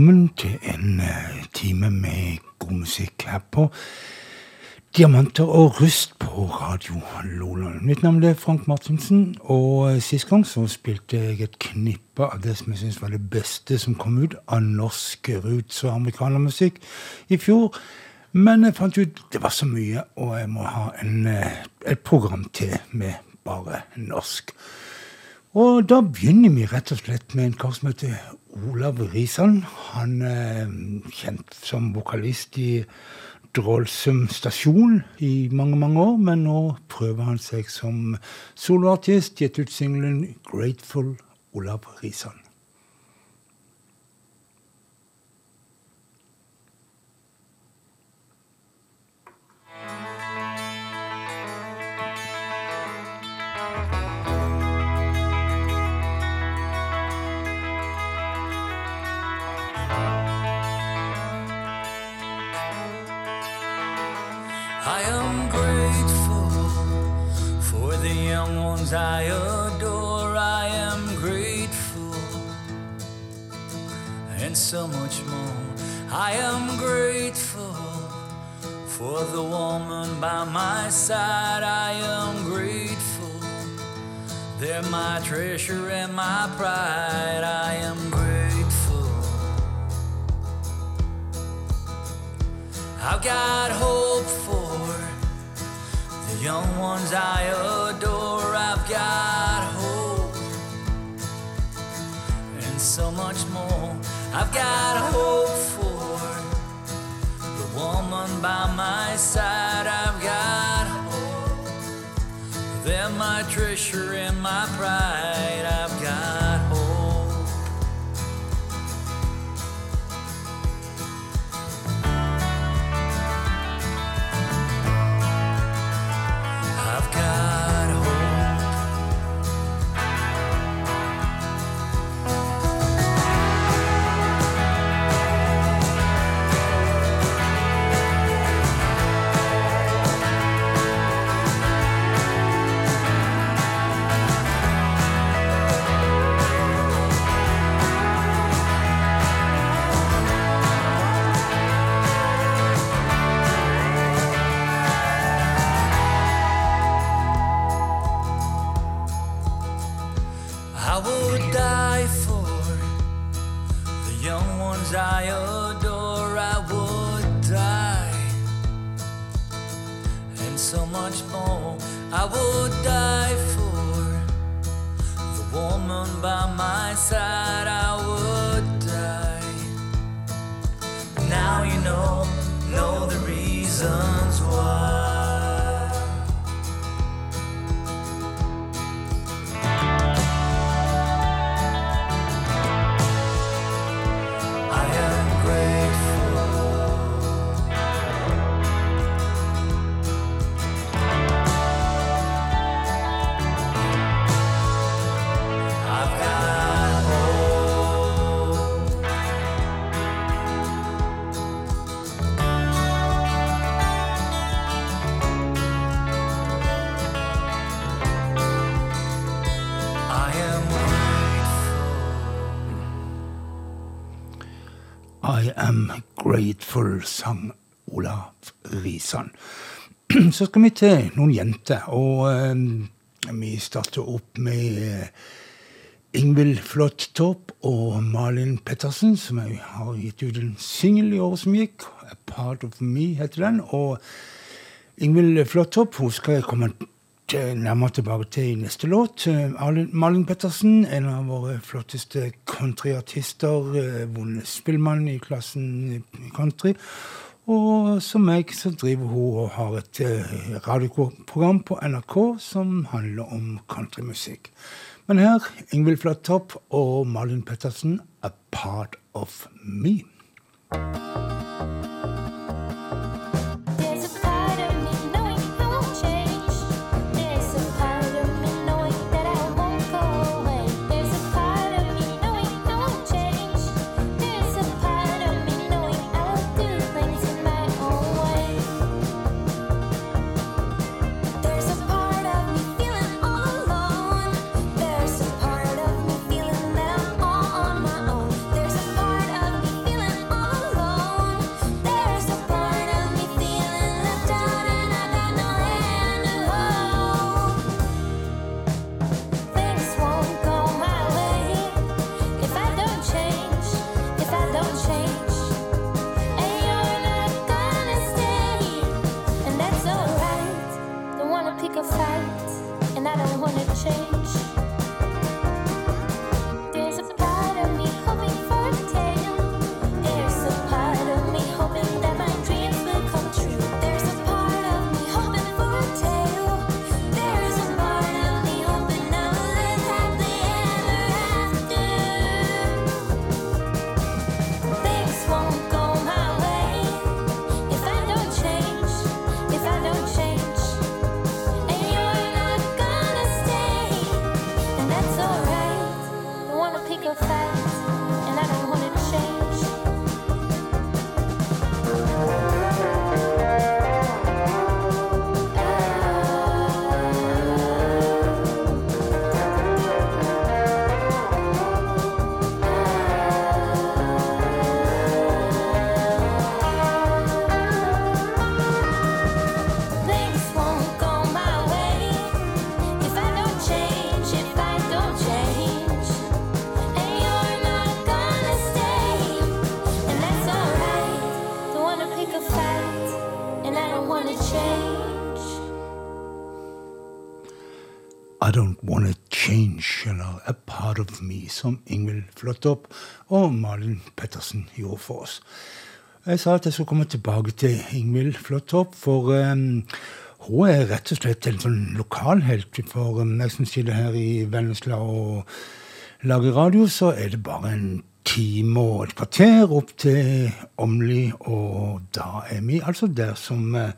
velkommen til en uh, time med god musikk her på Diamanter og rust på Radio Lola. Mitt navn er Frank Martinsen, og uh, sist gang så spilte jeg et knippe av det som jeg syns var det beste som kom ut av norsk roots- og amerikanermusikk i fjor. Men jeg fant ut det var så mye, og jeg må ha en, uh, et program til med bare norsk. Og da begynner vi rett og slett med en kar som heter Olav Risan. Han er kjent som vokalist i Drålsum stasjon i mange, mange år, men nå prøver han seg som soloartist, gitt ut singelen 'Grateful Olav Risan'. I adore. I am grateful and so much more. I am grateful for the woman by my side. I am grateful. They're my treasure and my pride. I am grateful. I've got hope for the young ones I adore. Got hope and so much more. I've got hope for the woman by my side. I've got hope. They're my treasure and my pride. By my side. I would die. Now you know, know the reasons Grateful, sang Olav Risan. Så skal vi til noen jenter, og eh, vi starter opp med eh, Ingvild Flåttorp og Malin Pettersen, som jeg har gitt ut en singel i året som gikk. A Part of Me heter den. Og Ingvild Flåttorp skal komme nærmere tilbake til neste låt. Eh, Malin, Pettersen, en av våre flotteste countryartister. eh, Vunnet spillmann i klassen country. Og som meg så driver hun og har et eh, radioprogram på NRK som handler om countrymusikk. Men her Ingvild Flattopp og Malin Pettersen, 'A Part of Me'. Ingvild Flåttopp og Malin Pettersen gjorde for oss. Jeg sa at jeg skulle komme tilbake til Ingvild Flåttopp, for um, hun er rett og slett en sånn lokalhelt. For um, jeg som sitter her i Vennesla og lager radio, så er det bare en time og et kvarter opp til Åmli, og da er vi altså der som uh,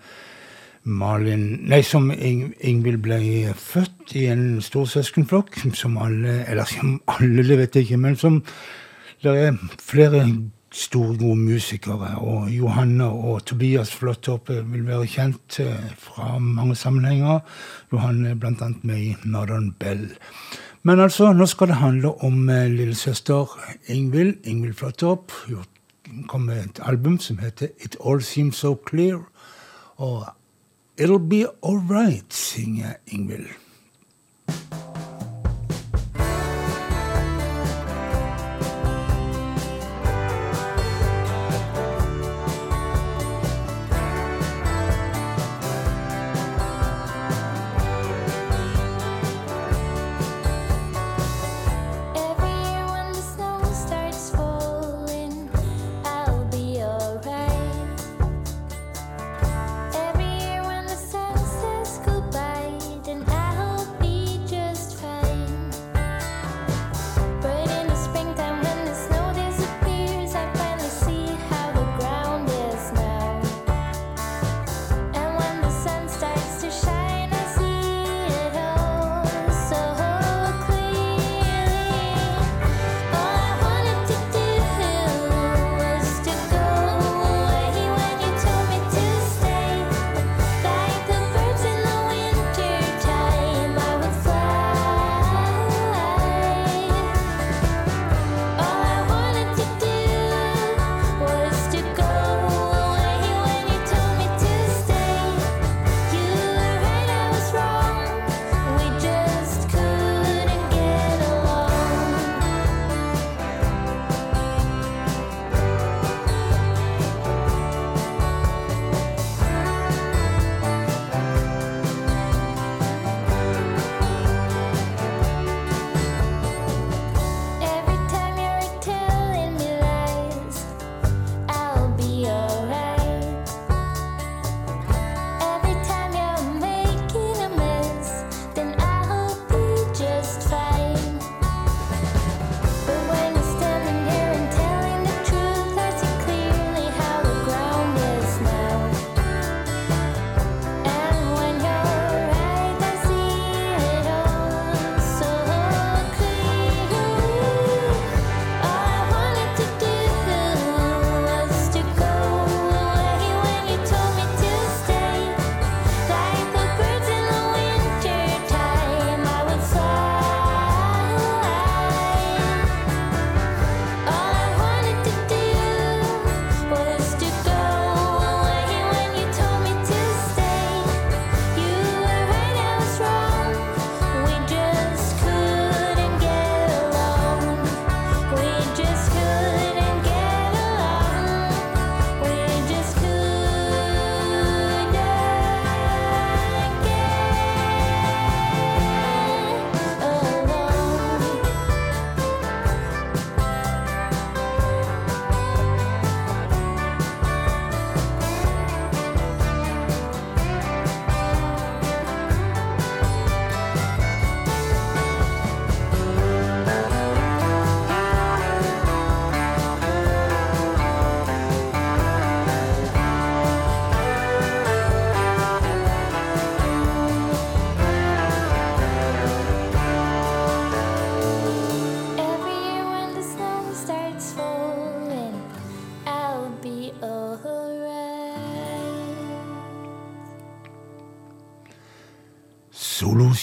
Malin Nei, som Ingvild ble født i en stor søskenflokk, som alle Eller som alle, det vet jeg ikke, men som Det er flere store, gode musikere. Og Johanne og Tobias Flåttoppe vil være kjent eh, fra mange sammenhenger. Johanne er annet med i Northern Bell. Men altså, nå skal det handle om eh, lillesøster Ingvild, Ingvild Flåttopp. Kom med et album som heter It All Seems So Clear. Og It'll Be Alright, synger Ingvild.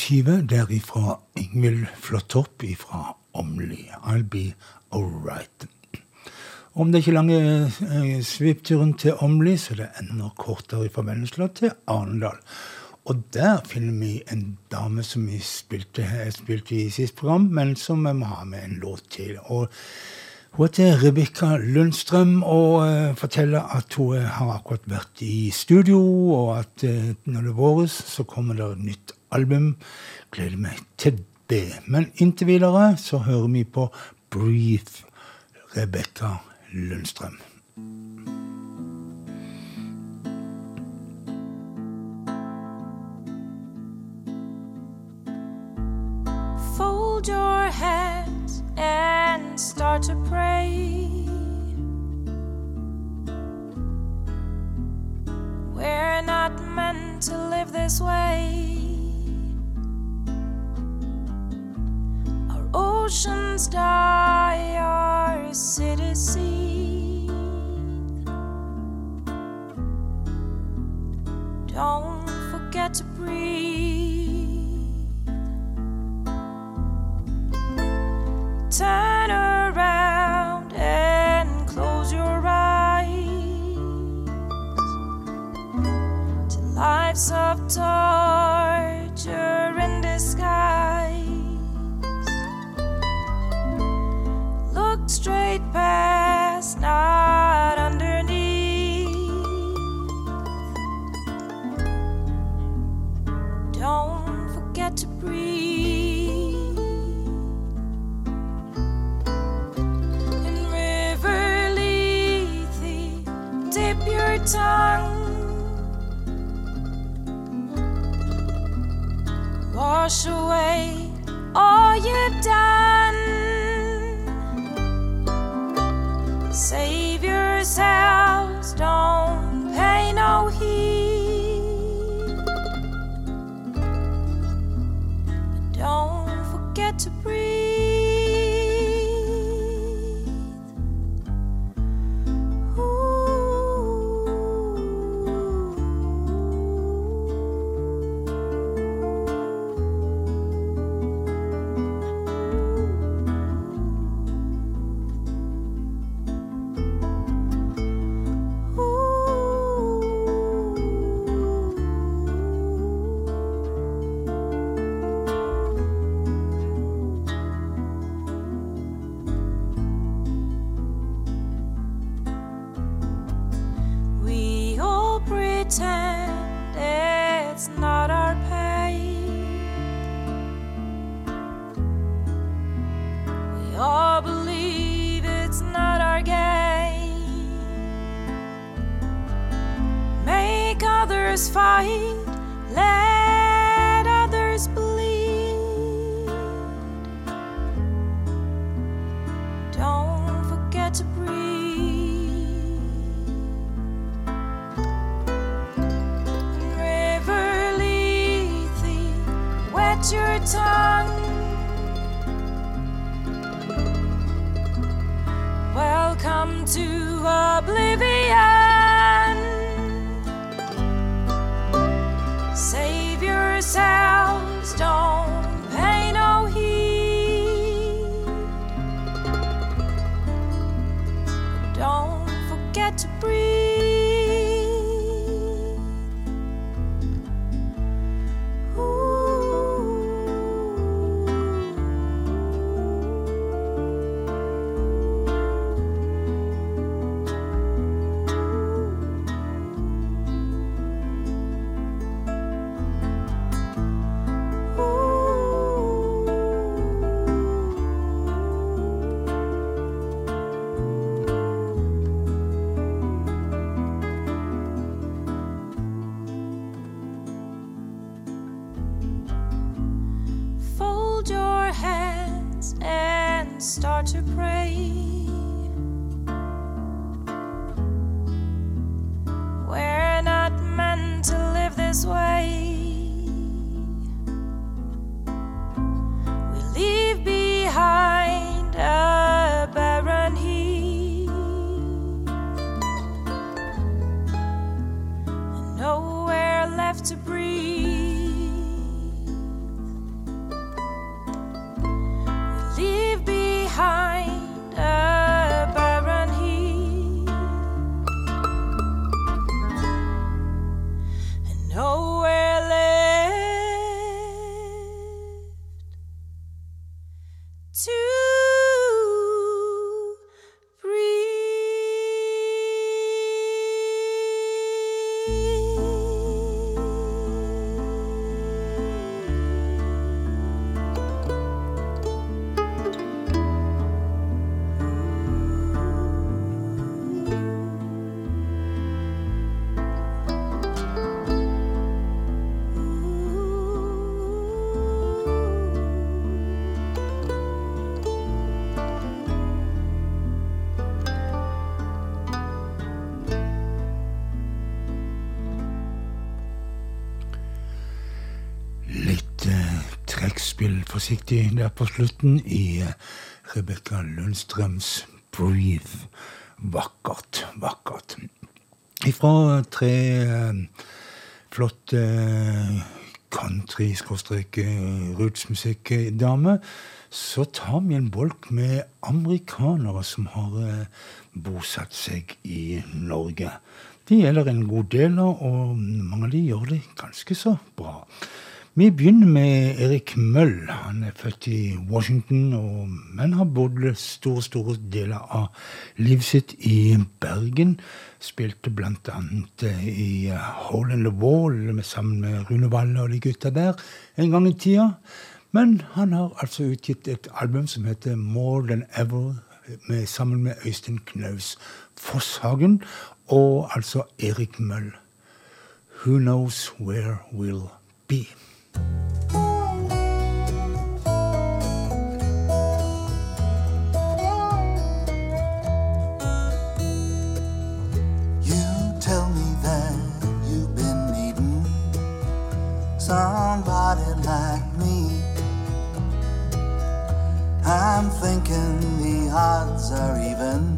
skive derifra Ingvild Flåttopp ifra Åmli. I'll be alright. Om det ikke er lange eh, svipturen til Åmli, så det er enda kortere fra Vennesla til Arendal. Og der finner vi en dame som vi spilte, eh, spilte i sist program, men som vi må ha med en låt til. Og hun heter Rebekka Lundstrøm og uh, forteller at hun har akkurat vært i studio, og at uh, når det er våres, så kommer det nytt album. Gleder meg til det. Men inntil videre så hører vi på Breathe, Rebekka Lundstrøm. Fold your hands and start to pray. We're not meant to live this way. Oceans die, our cities seethe. Don't forget to breathe. Turn around and close your eyes. Till life's up dark. wash away. Forsiktig der på slutten i eh, Rebekka Lundstrøms 'Breathe'. Vakkert, vakkert. Ifra tre eh, flotte eh, country-rootsmusikk-damer, så tar vi en bolk med amerikanere som har bosatt seg i Norge. De gjelder en god del av, og mange av de gjør det ganske så bra. Vi begynner med Erik Møll. Han er født i Washington, og, men har bodd store store deler av livet sitt i Bergen. Spilte annet eh, i eh, Hole in the Wall med, sammen med Rune Valle og de gutta der en gang i tida. Men han har altså utgitt et album som heter More Than Ever, med, sammen med Øystein Knaus Fosshagen, og altså Erik Møll. Who knows where we'll be? You tell me that you've been needing somebody like me. I'm thinking the odds are even.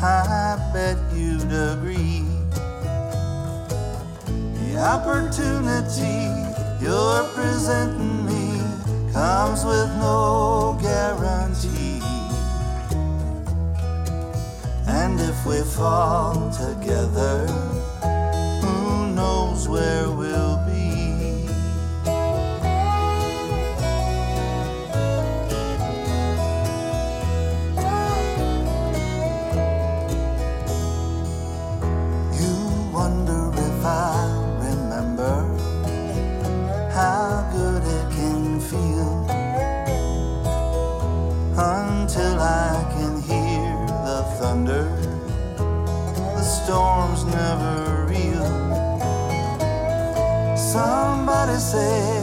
I bet you'd agree. The opportunity you're presenting me comes with no guarantee. And if we fall together, who knows where we'll Somebody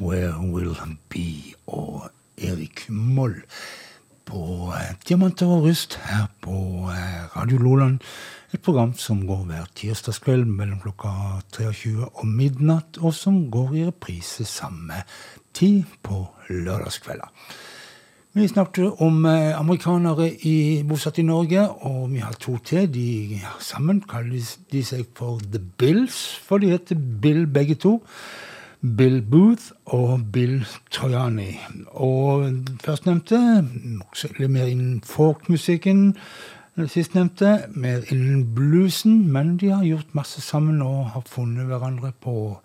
Where Will Be og Erik Moll på eh, Diamanter og rust her på eh, Radio Loland. Et program som går hver tirsdagskveld mellom klokka 23 og midnatt, og som går i reprise samme tid på lørdagskvelder. Vi snakket om eh, amerikanere i, bosatt i Norge, og vi har to til. De sammen kaller de seg for The Bills, for de heter Bill begge to. Bill Booth og Bill Trojani. Og førstnevnte litt mer innen folkmusikken. Sistnevnte mer innen bluesen, men de har gjort masse sammen og har funnet hverandre på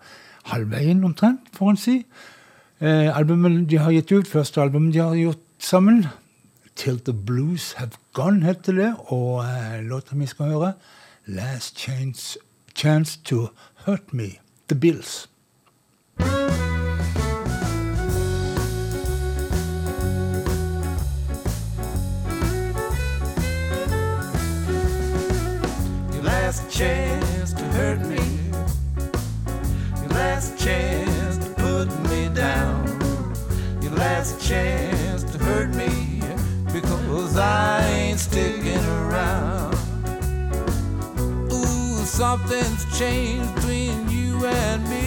halvveien omtrent, får en si. Eh, albumet de har gitt ut, første albumet de har gjort sammen, Till the Blues Have Gone, heter det, og eh, låten vi skal høre, Last Chance, Chance to Hurt Me, The Bills. last chance to hurt me. Your last chance to put me down. Your last chance to hurt me because I ain't sticking around. Ooh, something's changed between you and me.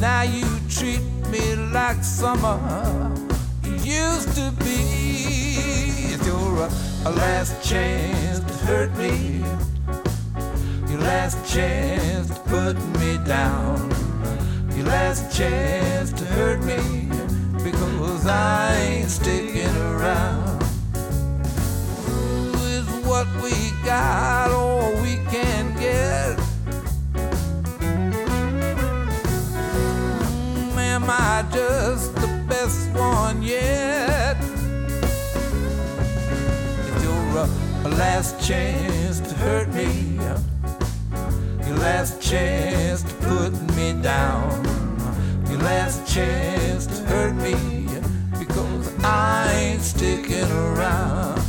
Now you treat me like summer used to be. It's your last chance to hurt me. Your last chance to put me down. Your last chance to hurt me because I ain't sticking around. Ooh, is what we got all Am I just the best one yet? If you're a, uh, a last chance to hurt me, your last chance to put me down, your last chance to hurt me because I ain't sticking around.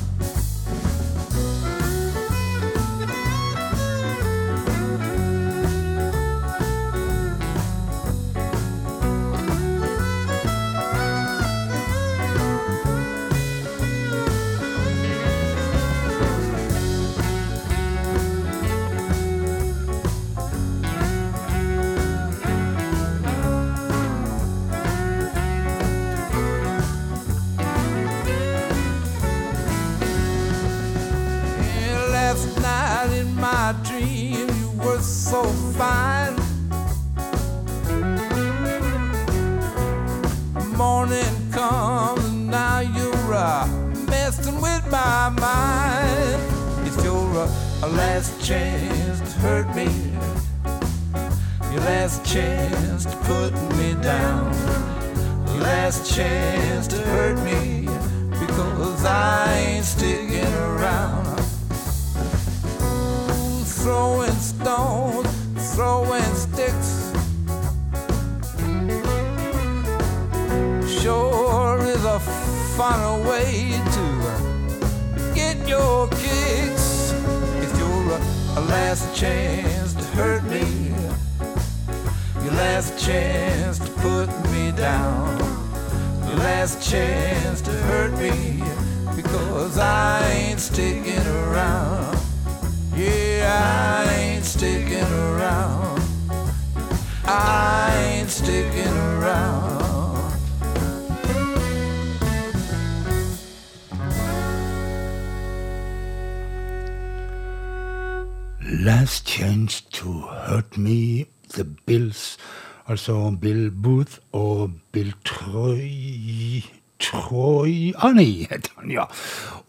Altså Bill Booth og Bill Troy Troyani heter han, ja.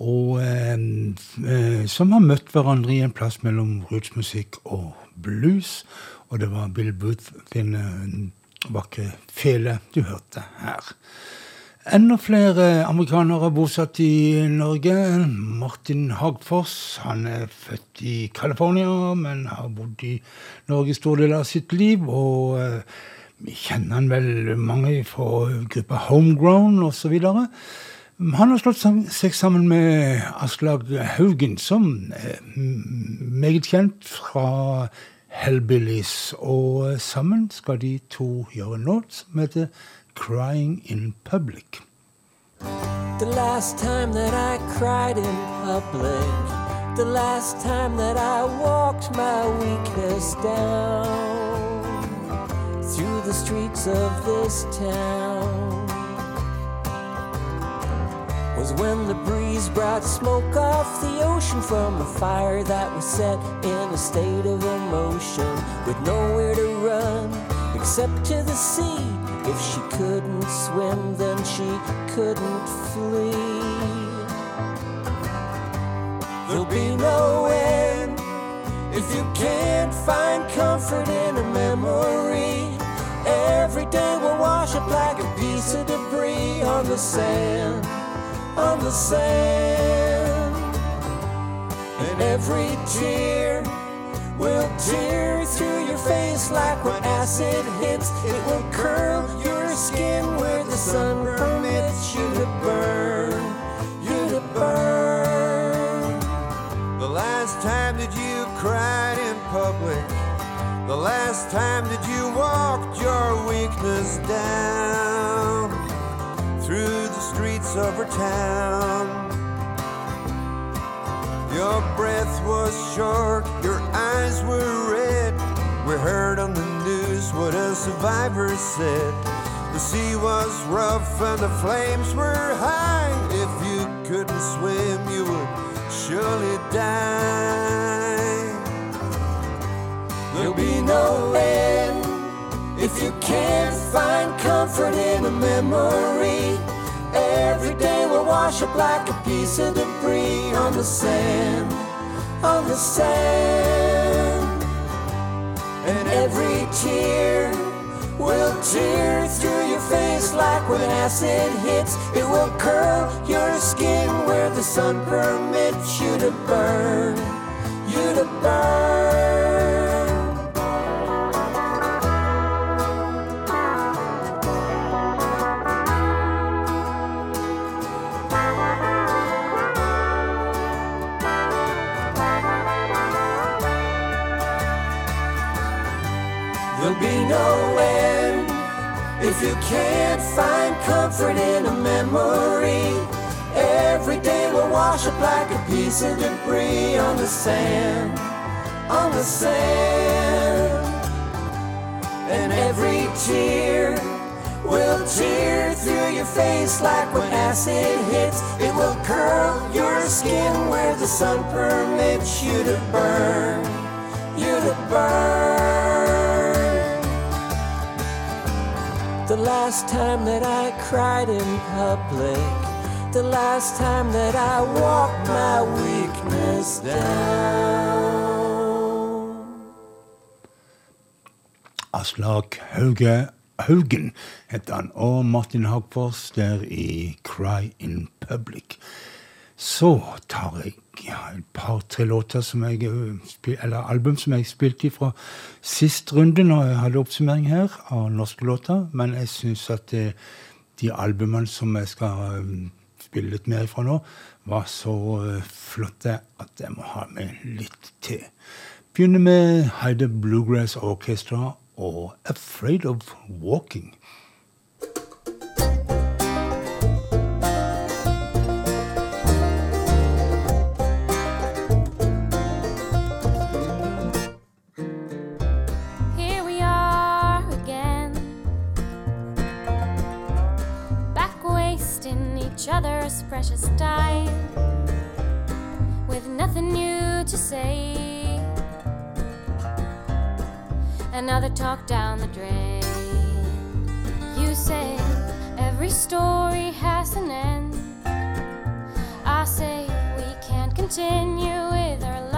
Og eh, eh, som har møtt hverandre i en plass mellom rootsmusikk og blues. Og det var Bill Booth sin eh, vakre fele du hørte her. Enda flere amerikanere bosatt i Norge. Martin Hagfors han er født i California, men har bodd i Norge stor del av sitt liv. Og eh, vi kjenner han vel mange fra gruppa Homegrown osv. Han har slått seg sammen med Aslag Haugen, som er meget kjent fra Hellbillies. Og sammen skal de to gjøre en låt som heter Crying in Public. The last time that I cried in public, the last time that I walked my weakness down through the streets of this town was when the breeze brought smoke off the ocean from a fire that was set in a state of emotion with nowhere to run except to the sea. If she couldn't swim, then she couldn't flee. There'll be no end if you can't find comfort in a memory. Every day we'll wash up like a piece of debris on the sand, on the sand. And every tear will tear through your face like when acid hits. It will curl your skin where the sun permits you to burn, you to burn. The last time that you cried in public walked your weakness down through the streets of our town. Your breath was short, your eyes were red. We heard on the news what a survivor said. The sea was rough and the flames were high. If you couldn't swim, you would surely die. Be no end if you can't find comfort in a memory. Every day will wash up like a piece of debris on the sand, on the sand. And every tear will tear through your face like when acid hits. It will curl your skin where the sun permits you to burn, you to burn. If you can't find comfort in a memory. Every day will wash up like a piece of debris on the sand, on the sand. And every tear will tear through your face like when acid hits. It will curl your skin where the sun permits you to burn, you to burn. The last time that I cried in public, the last time that I walked my weakness down. Aslak Hauge Haugen heter han, og Martin Hagfors der i Cry in Public. Så tar jeg ja, et par-tre låter som jeg, eh, eller album som jeg spilte fra sist runde, når jeg hadde oppsummering her av norske låter. Men jeg syns at det, de albumene som jeg skal eh, spille litt mer fra nå, var så eh, flotte at jeg må ha med litt til. Begynner med Heide Bluegrass Orchestra og Afraid of Walking. Precious time, with nothing new to say. Another talk down the drain. You say every story has an end. I say we can't continue with our lying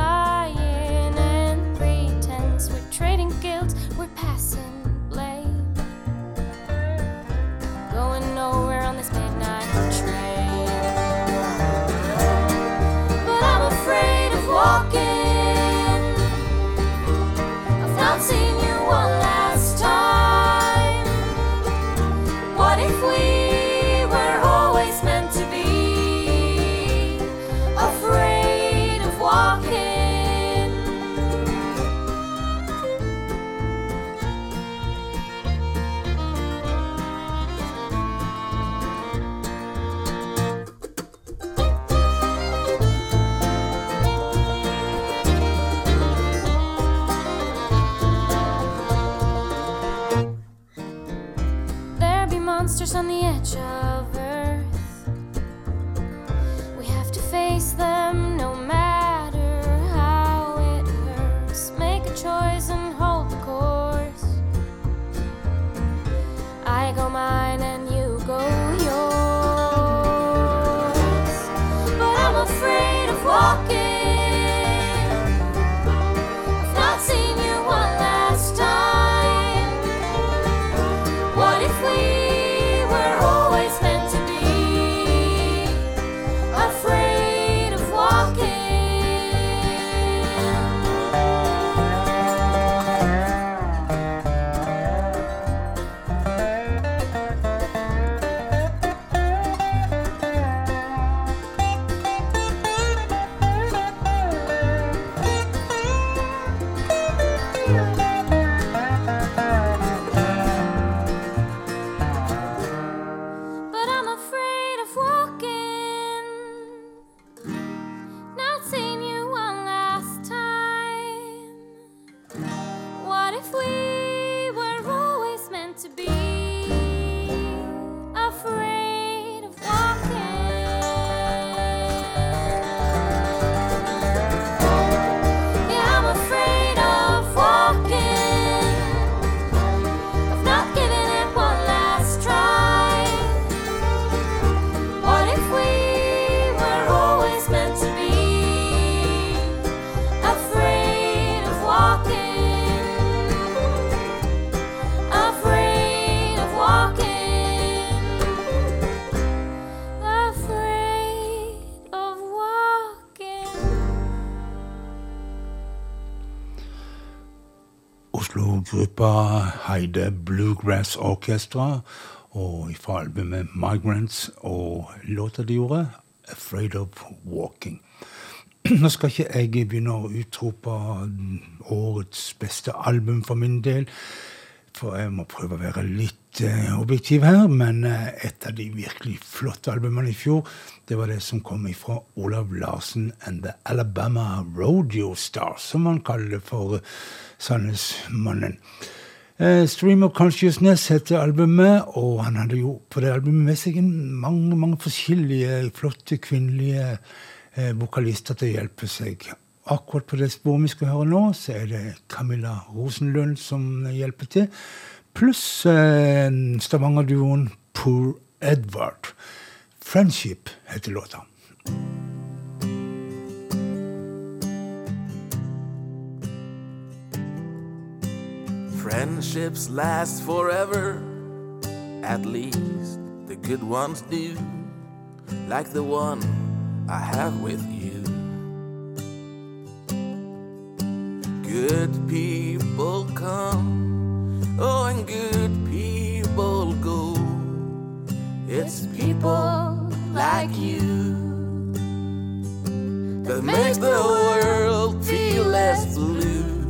Oslo-gruppa Heide Bluegrass Orchestra, og fra albumet Migrants, og låta de gjorde, 'Afraid of Walking'. Nå skal ikke jeg begynne å utrope årets beste album for min del, for jeg må prøve å være litt uh, objektiv her, men uh, et av de virkelig flotte albumene i fjor, det var det som kom ifra Olav Larsen and The Alabama Rodeo Stars, som han kaller det for uh, Sandnesmannen. Stream of Consciousness heter albumet, og han hadde jo på det albumet med seg mange, mange forskjellige flotte kvinnelige vokalister til å hjelpe seg. Akkurat på det sporet vi skal høre nå, så er det Camilla Rosenlund som hjelper til, pluss eh, Stavanger-duoen Poor Edward. Friendship heter låta. Friendships last forever, at least the good ones do, like the one I have with you. Good people come, oh, and good people go. It's people like you that makes the world feel less blue.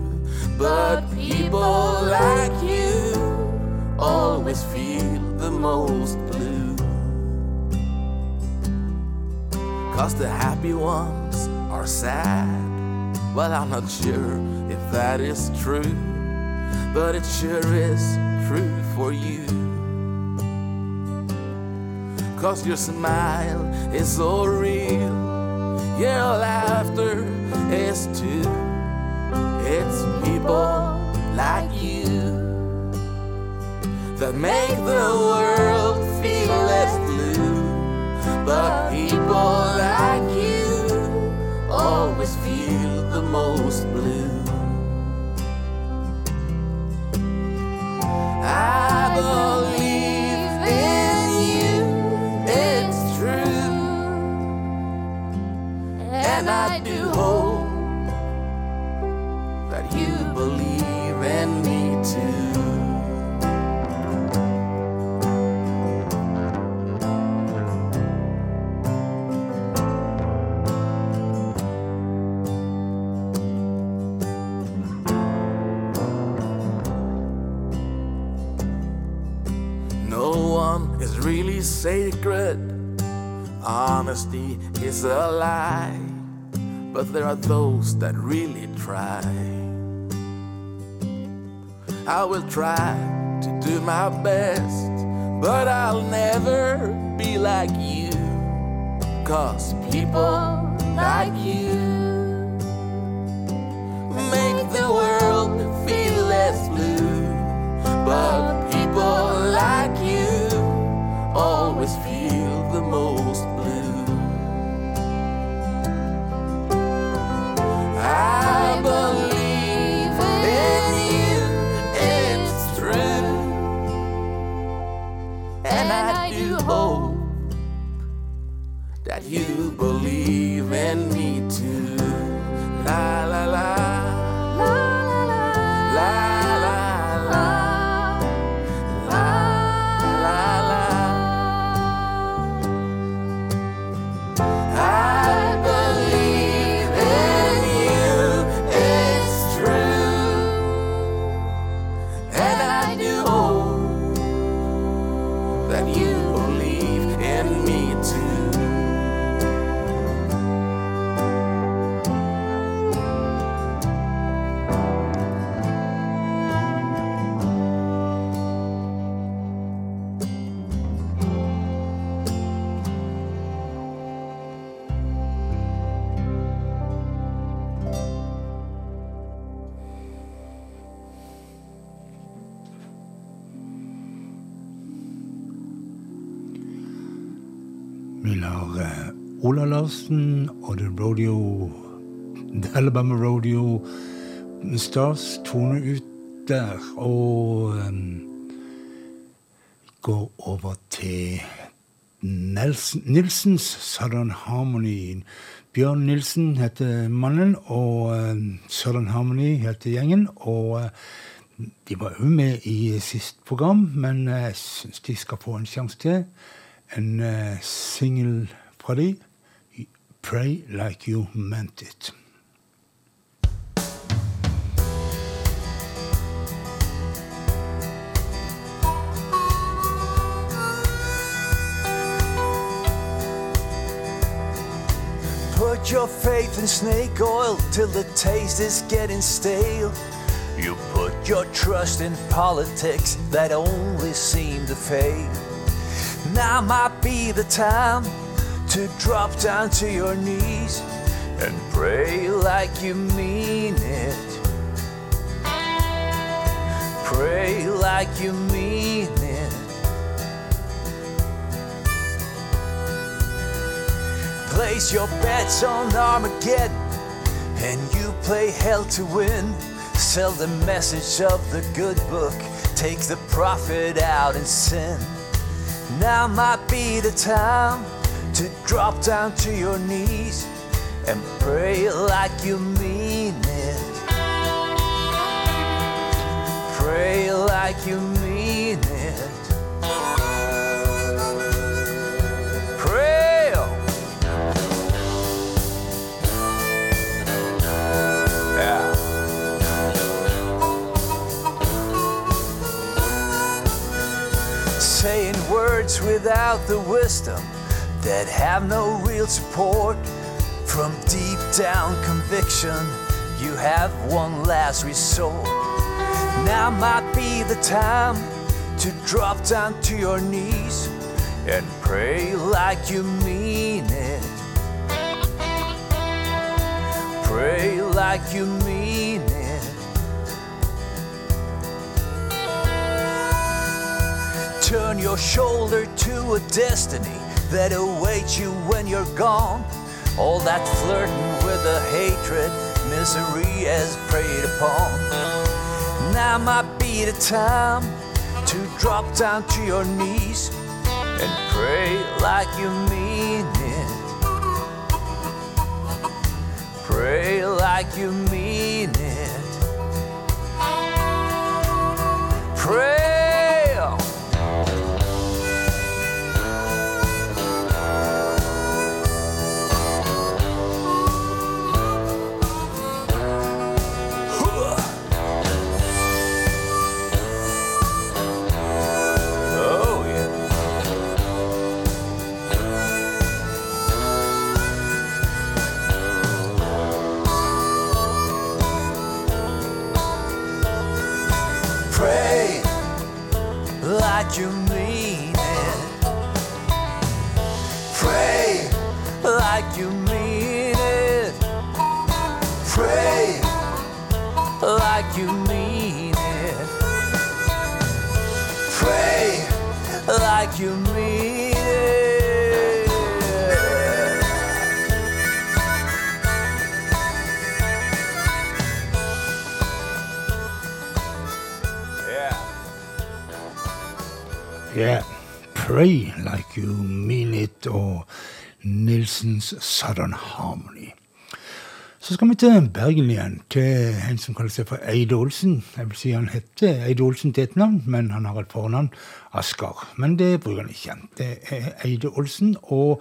But people like you always feel the most blue. Cause the happy ones are sad. Well, I'm not sure if that is true, but it sure is true for you. Cause your smile is so real, your laughter is too. It's people like you that make the world feel less blue. But people like you always feel the most blue. I believe sacred. Honesty is a lie. But there are those that really try. I will try to do my best, but I'll never be like you. Cause people like you Larsen og The Rodeo The Alabama Rodeo Stars toner ut der, og um, går over til Nelson, Nilsens Southern Harmony. Bjørn Nilsen heter mannen, og um, Southern Harmony heter gjengen. Og uh, De var jo med i sist program, men jeg syns de skal få en sjanse til. En uh, singel fra de. Pray like you meant it. Put your faith in snake oil till the taste is getting stale. You put your trust in politics that only seem to fail. Now might be the time to drop down to your knees and pray like you mean it. Pray like you mean it. Place your bets on Armageddon and you play hell to win. Sell the message of the good book, take the profit out and sin. Now might be the time to drop down to your knees and pray like you mean it. Pray like you mean it. Pray. Yeah. Saying words without the wisdom that have no real support. From deep down conviction, you have one last resort. Now might be the time to drop down to your knees and pray like you mean it. Pray like you mean it. Turn your shoulder to a destiny that awaits you when you're gone. All that flirting with the hatred misery has preyed upon. Now might be the time to drop down to your knees and pray like you mean it. Pray like you mean it. Pray. Pray like you mean it og Nilsens Southern Harmony. Så skal vi til Bergen igjen, til en som kaller seg for Eide Olsen. Jeg vil si han heter Eide Olsen til et navn, men han har et fornavn, Asker. Men det bruker han ikke. Det er Eide Olsen, og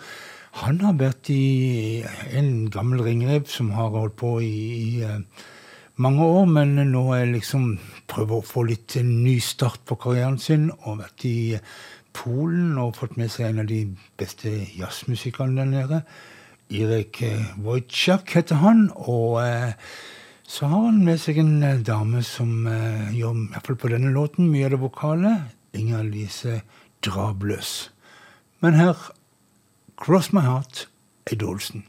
han har vært i en gammel ringrev som har holdt på i, i eh, mange år, men nå er liksom prøver å få litt ny start på karrieren sin, og vært i Polen og fått med seg en av de beste jazzmusikerne der nede. Irek eh, Wojciak heter han, og eh, så har han med seg en eh, dame som eh, gjør, i hvert fall på denne låten, mye av det vokale. Inger Lise Drabløs. Men her, Cross My Heart, Eid Olsen.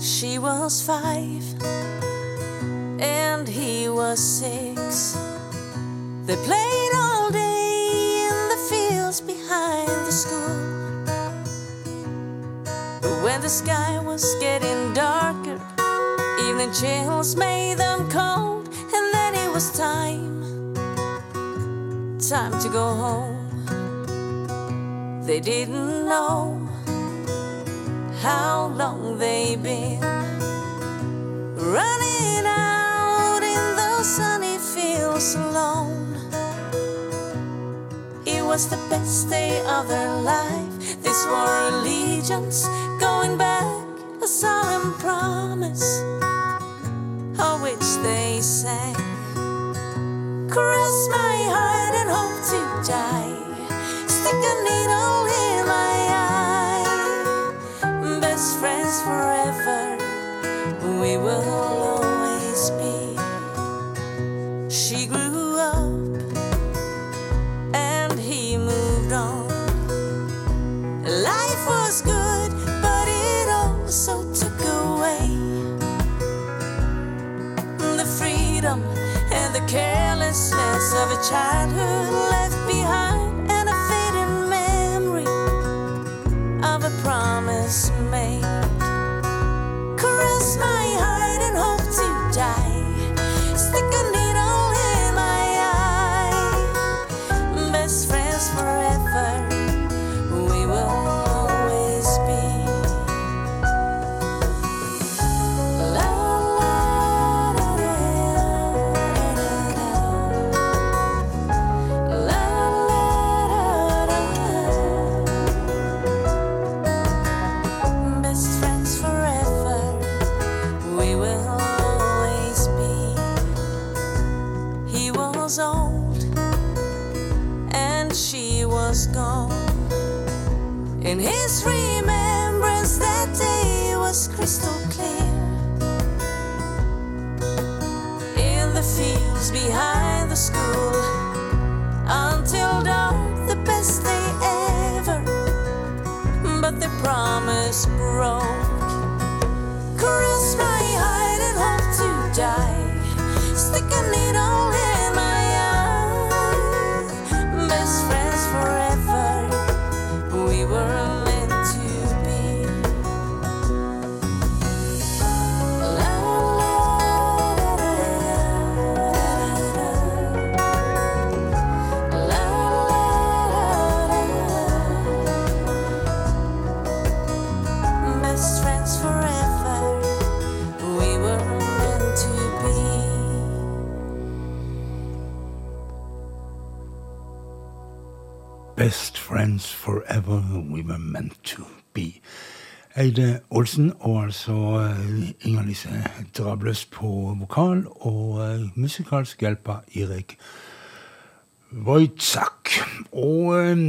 She was five and he was six. They played all day in the fields behind the school. But when the sky was getting darker, evening chills made them cold, and then it was time, time to go home. They didn't know how long they'd been running in those sunny feels alone. It was the best day of their life. They swore allegiance, going back a solemn promise, of which they sang. Cross my heart and hope to die. Stick a needle in my eye. Best friends forever, we will carelessness of a childhood left behind, and a fading memory of a promise made. Promise broke. Cross my heart and hope to die. Friends forever we were meant to be. Eide Olsen og altså eh, Inger-Lise Drabløs på vokal og eh, musikalsk hjelp av Erik Wojtzak. Og eh,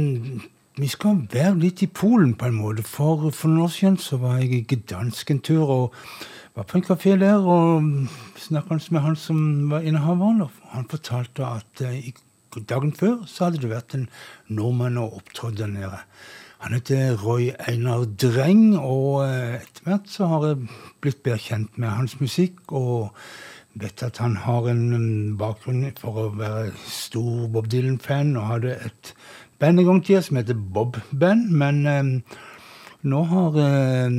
vi skal være litt i Polen på en måte, for for noen år siden så var jeg i Gdansk en tur og var på en kafé der og snakket med han som var innehaveren. og Han fortalte at eh, i dagen før så hadde det vært en nordmann og opptrådt der nede. Han heter Roy Einar Dreng, og eh, etter hvert så har jeg blitt bedre kjent med hans musikk. og vet at han har en bakgrunn for å være stor Bob Dylan-fan og hadde et band en gang til som heter Bob Band. Men eh, nå har eh,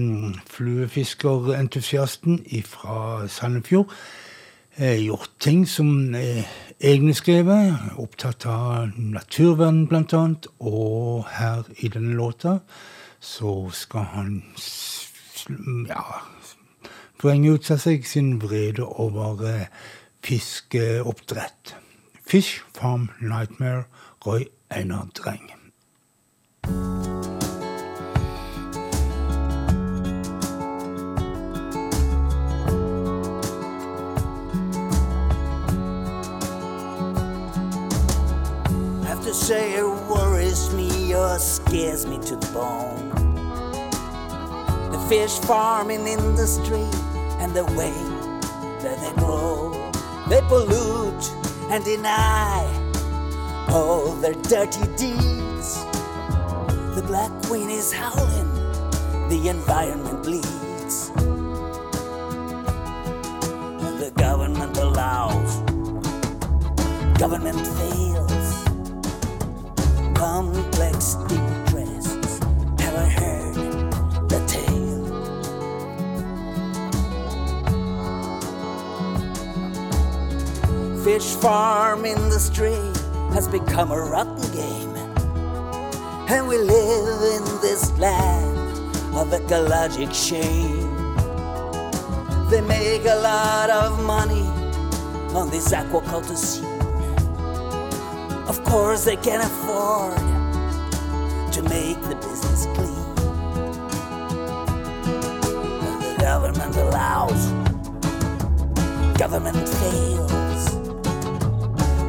fluefiskerentusiasten fra Sandefjord eh, gjort ting som er egenskrevet, opptatt av naturvern blant annet, og her i denne låta så skal han ja, vrenge ut av seg sin vrede over eh, fiskeoppdrett. Fish Farm Nightmare, Roy Einar Dreng. Or scares me to the bone. The fish farming industry and the way that they grow. They pollute and deny all their dirty deeds. The black queen is howling, the environment bleeds. And the government allows, government fails complex. Have I heard the tale? Fish farm industry has become a rotten game, and we live in this land of ecologic shame. They make a lot of money on this aquaculture. Of course, they can afford to make the business clean. The government allows, government fails.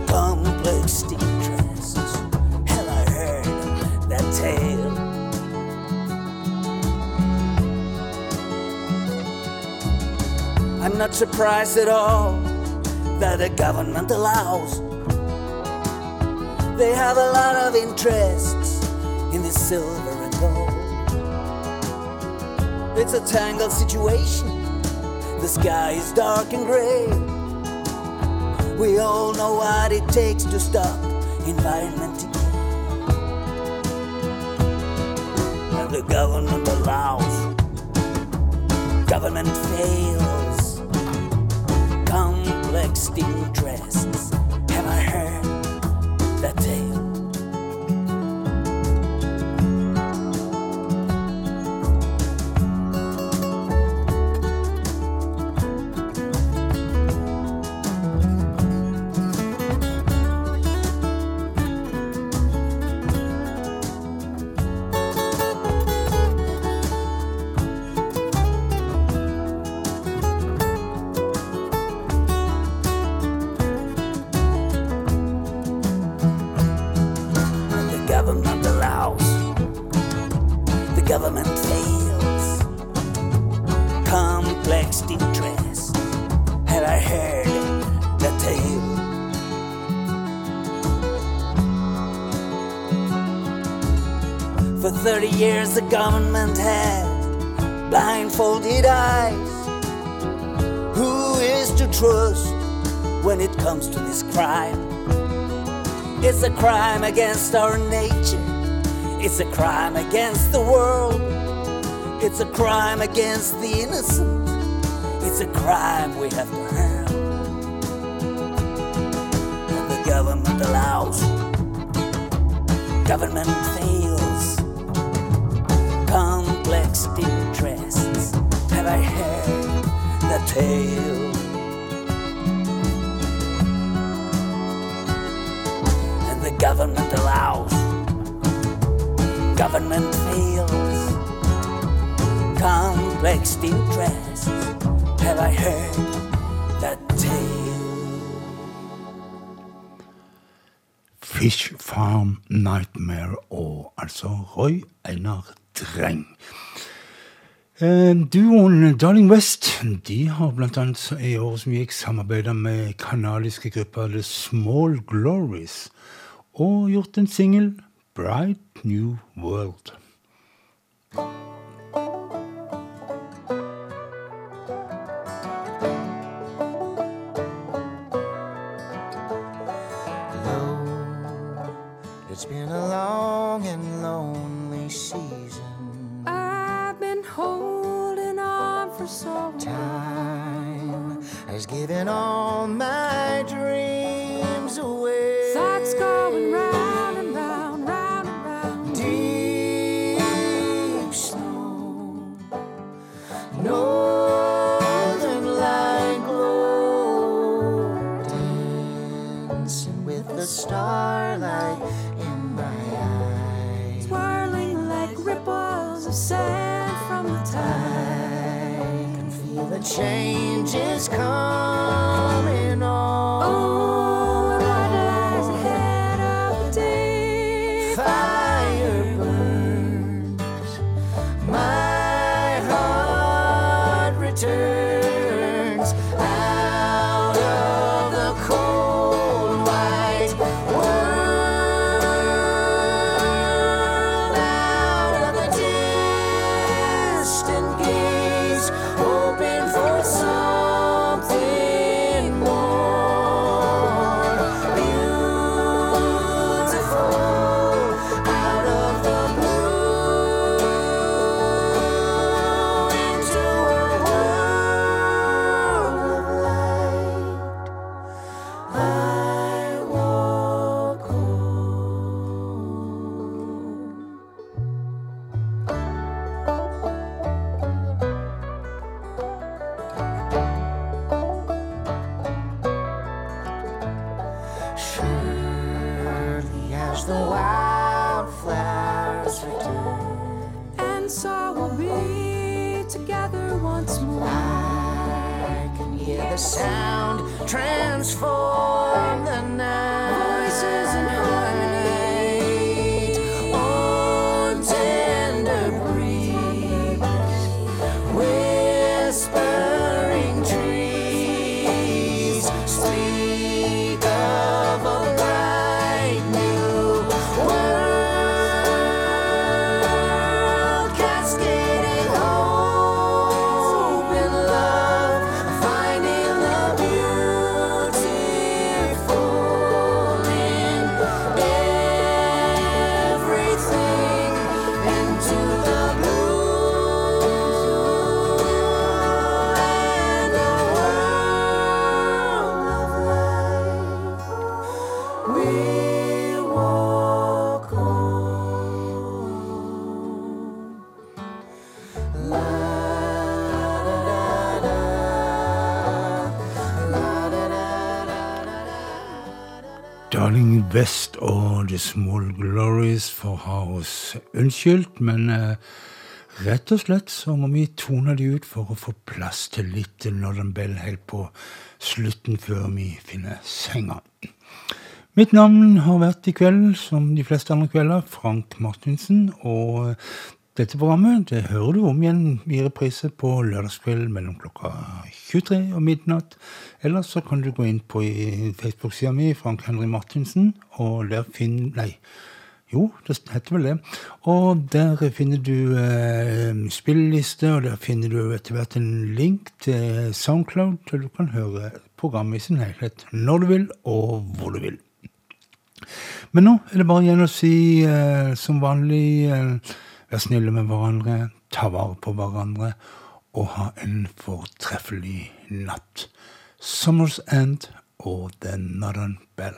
Complex interests. Have I heard that tale? I'm not surprised at all that the government allows. They have a lot of interests in this silver and gold. It's a tangled situation. The sky is dark and gray. We all know what it takes to stop environment decay. And the government allows, government fails. Complex interests. Years, the government had blindfolded eyes. Who is to trust when it comes to this crime? It's a crime against our nature. It's a crime against the world. It's a crime against the innocent. It's a crime we have to handle. And the government allows. Government fails. Complex interests. Have I heard the tale? and the government allows. Government fails. Complex interests. Have I heard that tale? Fish Farm Nightmare og altså Roy Einar Dreng. Eh, Duoen Darling West de har annet i år som gikk samarbeida med kanadiske grupper The Small Glories og gjort en singel, Bright New World. It's been a long Has all my change is coming sound transform the night. The Small Glories for å ha oss unnskyldt, men eh, rett og slett så må vi tone de ut for å få plass til litt Northern Bell helt på slutten før vi finner senga. Mitt navn har vært i kveld, som de fleste andre kvelder, Frank Martinsen. Og dette programmet det hører du om igjen i reprise på lørdagskveld mellom klokka 23 og midnatt. Eller så kan du gå inn på Facebook-sida mi, Frank Henry Martinsen, og der finner Nei. Jo, det heter vel det. Og der finner du eh, spilleliste, og der finner du etter hvert en link til Soundcloud, så du kan høre programmet i sin helhet når du vil, og hvor du vil. Men nå er det bare igjen å si eh, som vanlig eh, vær snille med hverandre, ta vare på hverandre, og ha en fortreffelig natt. Summer's End og The Northern Bell.